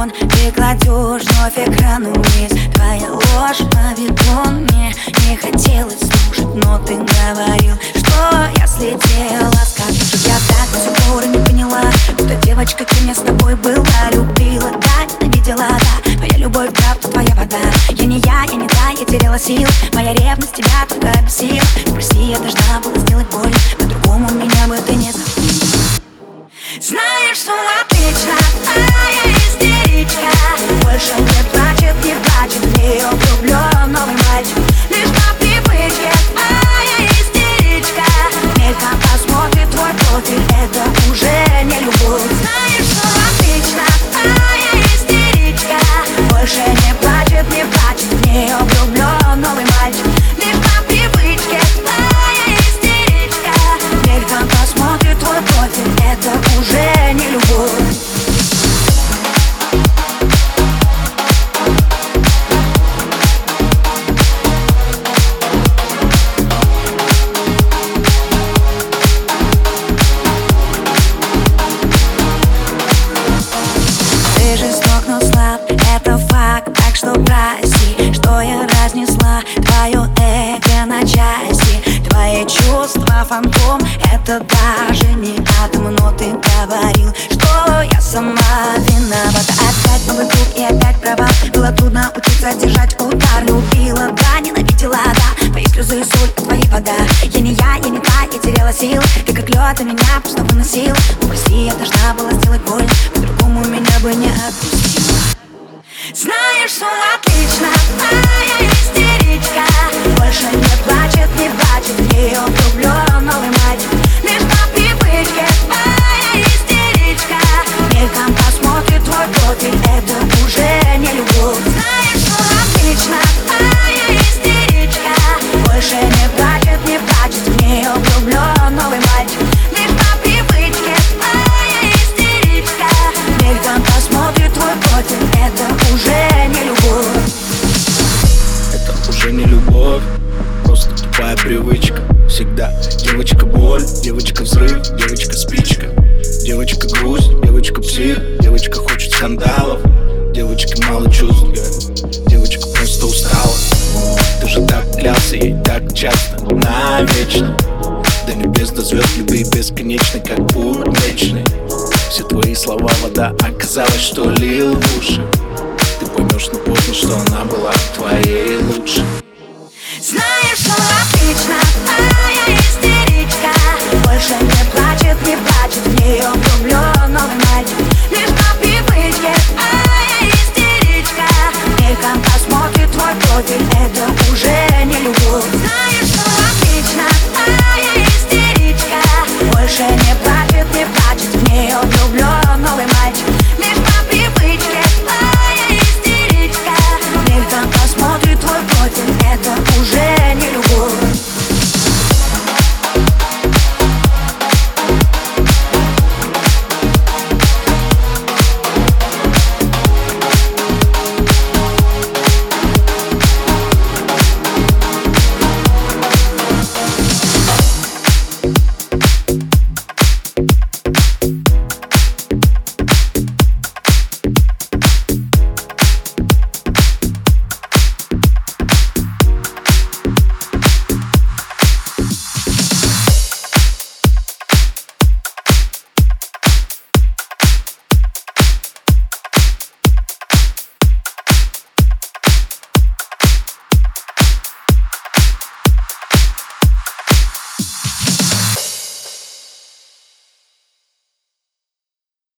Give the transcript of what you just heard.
iPhone Ты кладешь вновь экран вниз. Твоя ложь поведун Мне. Не хотелось слушать, но ты говорил Что я слетела с катушек Я так до сих пор не поняла Кто девочка, кем я с тобой была. Любила, да, ненавидела, да. Твоя любовь, правда, твоя вода. Я не я, я не та, я теряла сил. Моя ревность тебя только бесила Прости, я должна была сделать больно. По-другому меня бы ты не забыл знаешь, что отлично, что прости, что я разнесла Твое эго на части. Твои чувства фантом Это даже не атом Но ты говорил, что я сама виновата Опять новый круг и опять провал. Было трудно учиться держать удар. Любила, да, ненавидела, да. Твои слезы, соль, твои вода. Я не я, я не та, я теряла сил. Ты как лед, а меня просто выносил. Ну прости, я должна была сделать больно По-другому меня бы не отпустила знаешь, что отлично, а я истеричка. Больше не плачет, не плачет, в нее влюблен новый мальчик Лишь по привычке, а я истеричка. Мельком посмотрит твой профиль, это уже не любовь. Знаешь, что отлично, а я истеричка. Больше не плачет, не плачет, в нее влюблен новый мальчик Лишь по привычке, а я истеричка. Мельком посмотрит твой профиль, это уже уже не любовь, просто тупая привычка. Всегда девочка боль, девочка взрыв, девочка спичка. Девочка грусть, девочка псих, девочка хочет скандалов. Девочка мало чувств, девочка просто устала. Ты же так клялся ей так часто, навечно. До небес, до звезд, любви бесконечной, как путь вечный Все твои слова вода, оказалось, что лил в уши поймешь, но поздно, что она была твоей лучшей. Знаешь, что отлично, Сотен это уже не любовь.